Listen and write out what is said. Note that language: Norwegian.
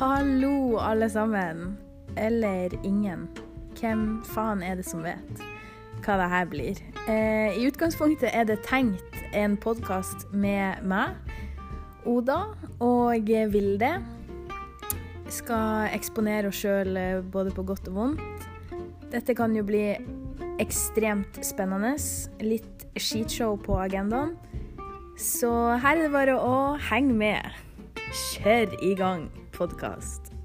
Hallo, alle sammen. Eller ingen. Hvem faen er det som vet hva det her blir? Eh, I utgangspunktet er det tenkt en podkast med meg, Oda og Vilde. Skal eksponere oss sjøl både på godt og vondt. Dette kan jo bli ekstremt spennende. Litt skitshow på agendaen. Så her er det bare å henge med. Kjør i gang podcast.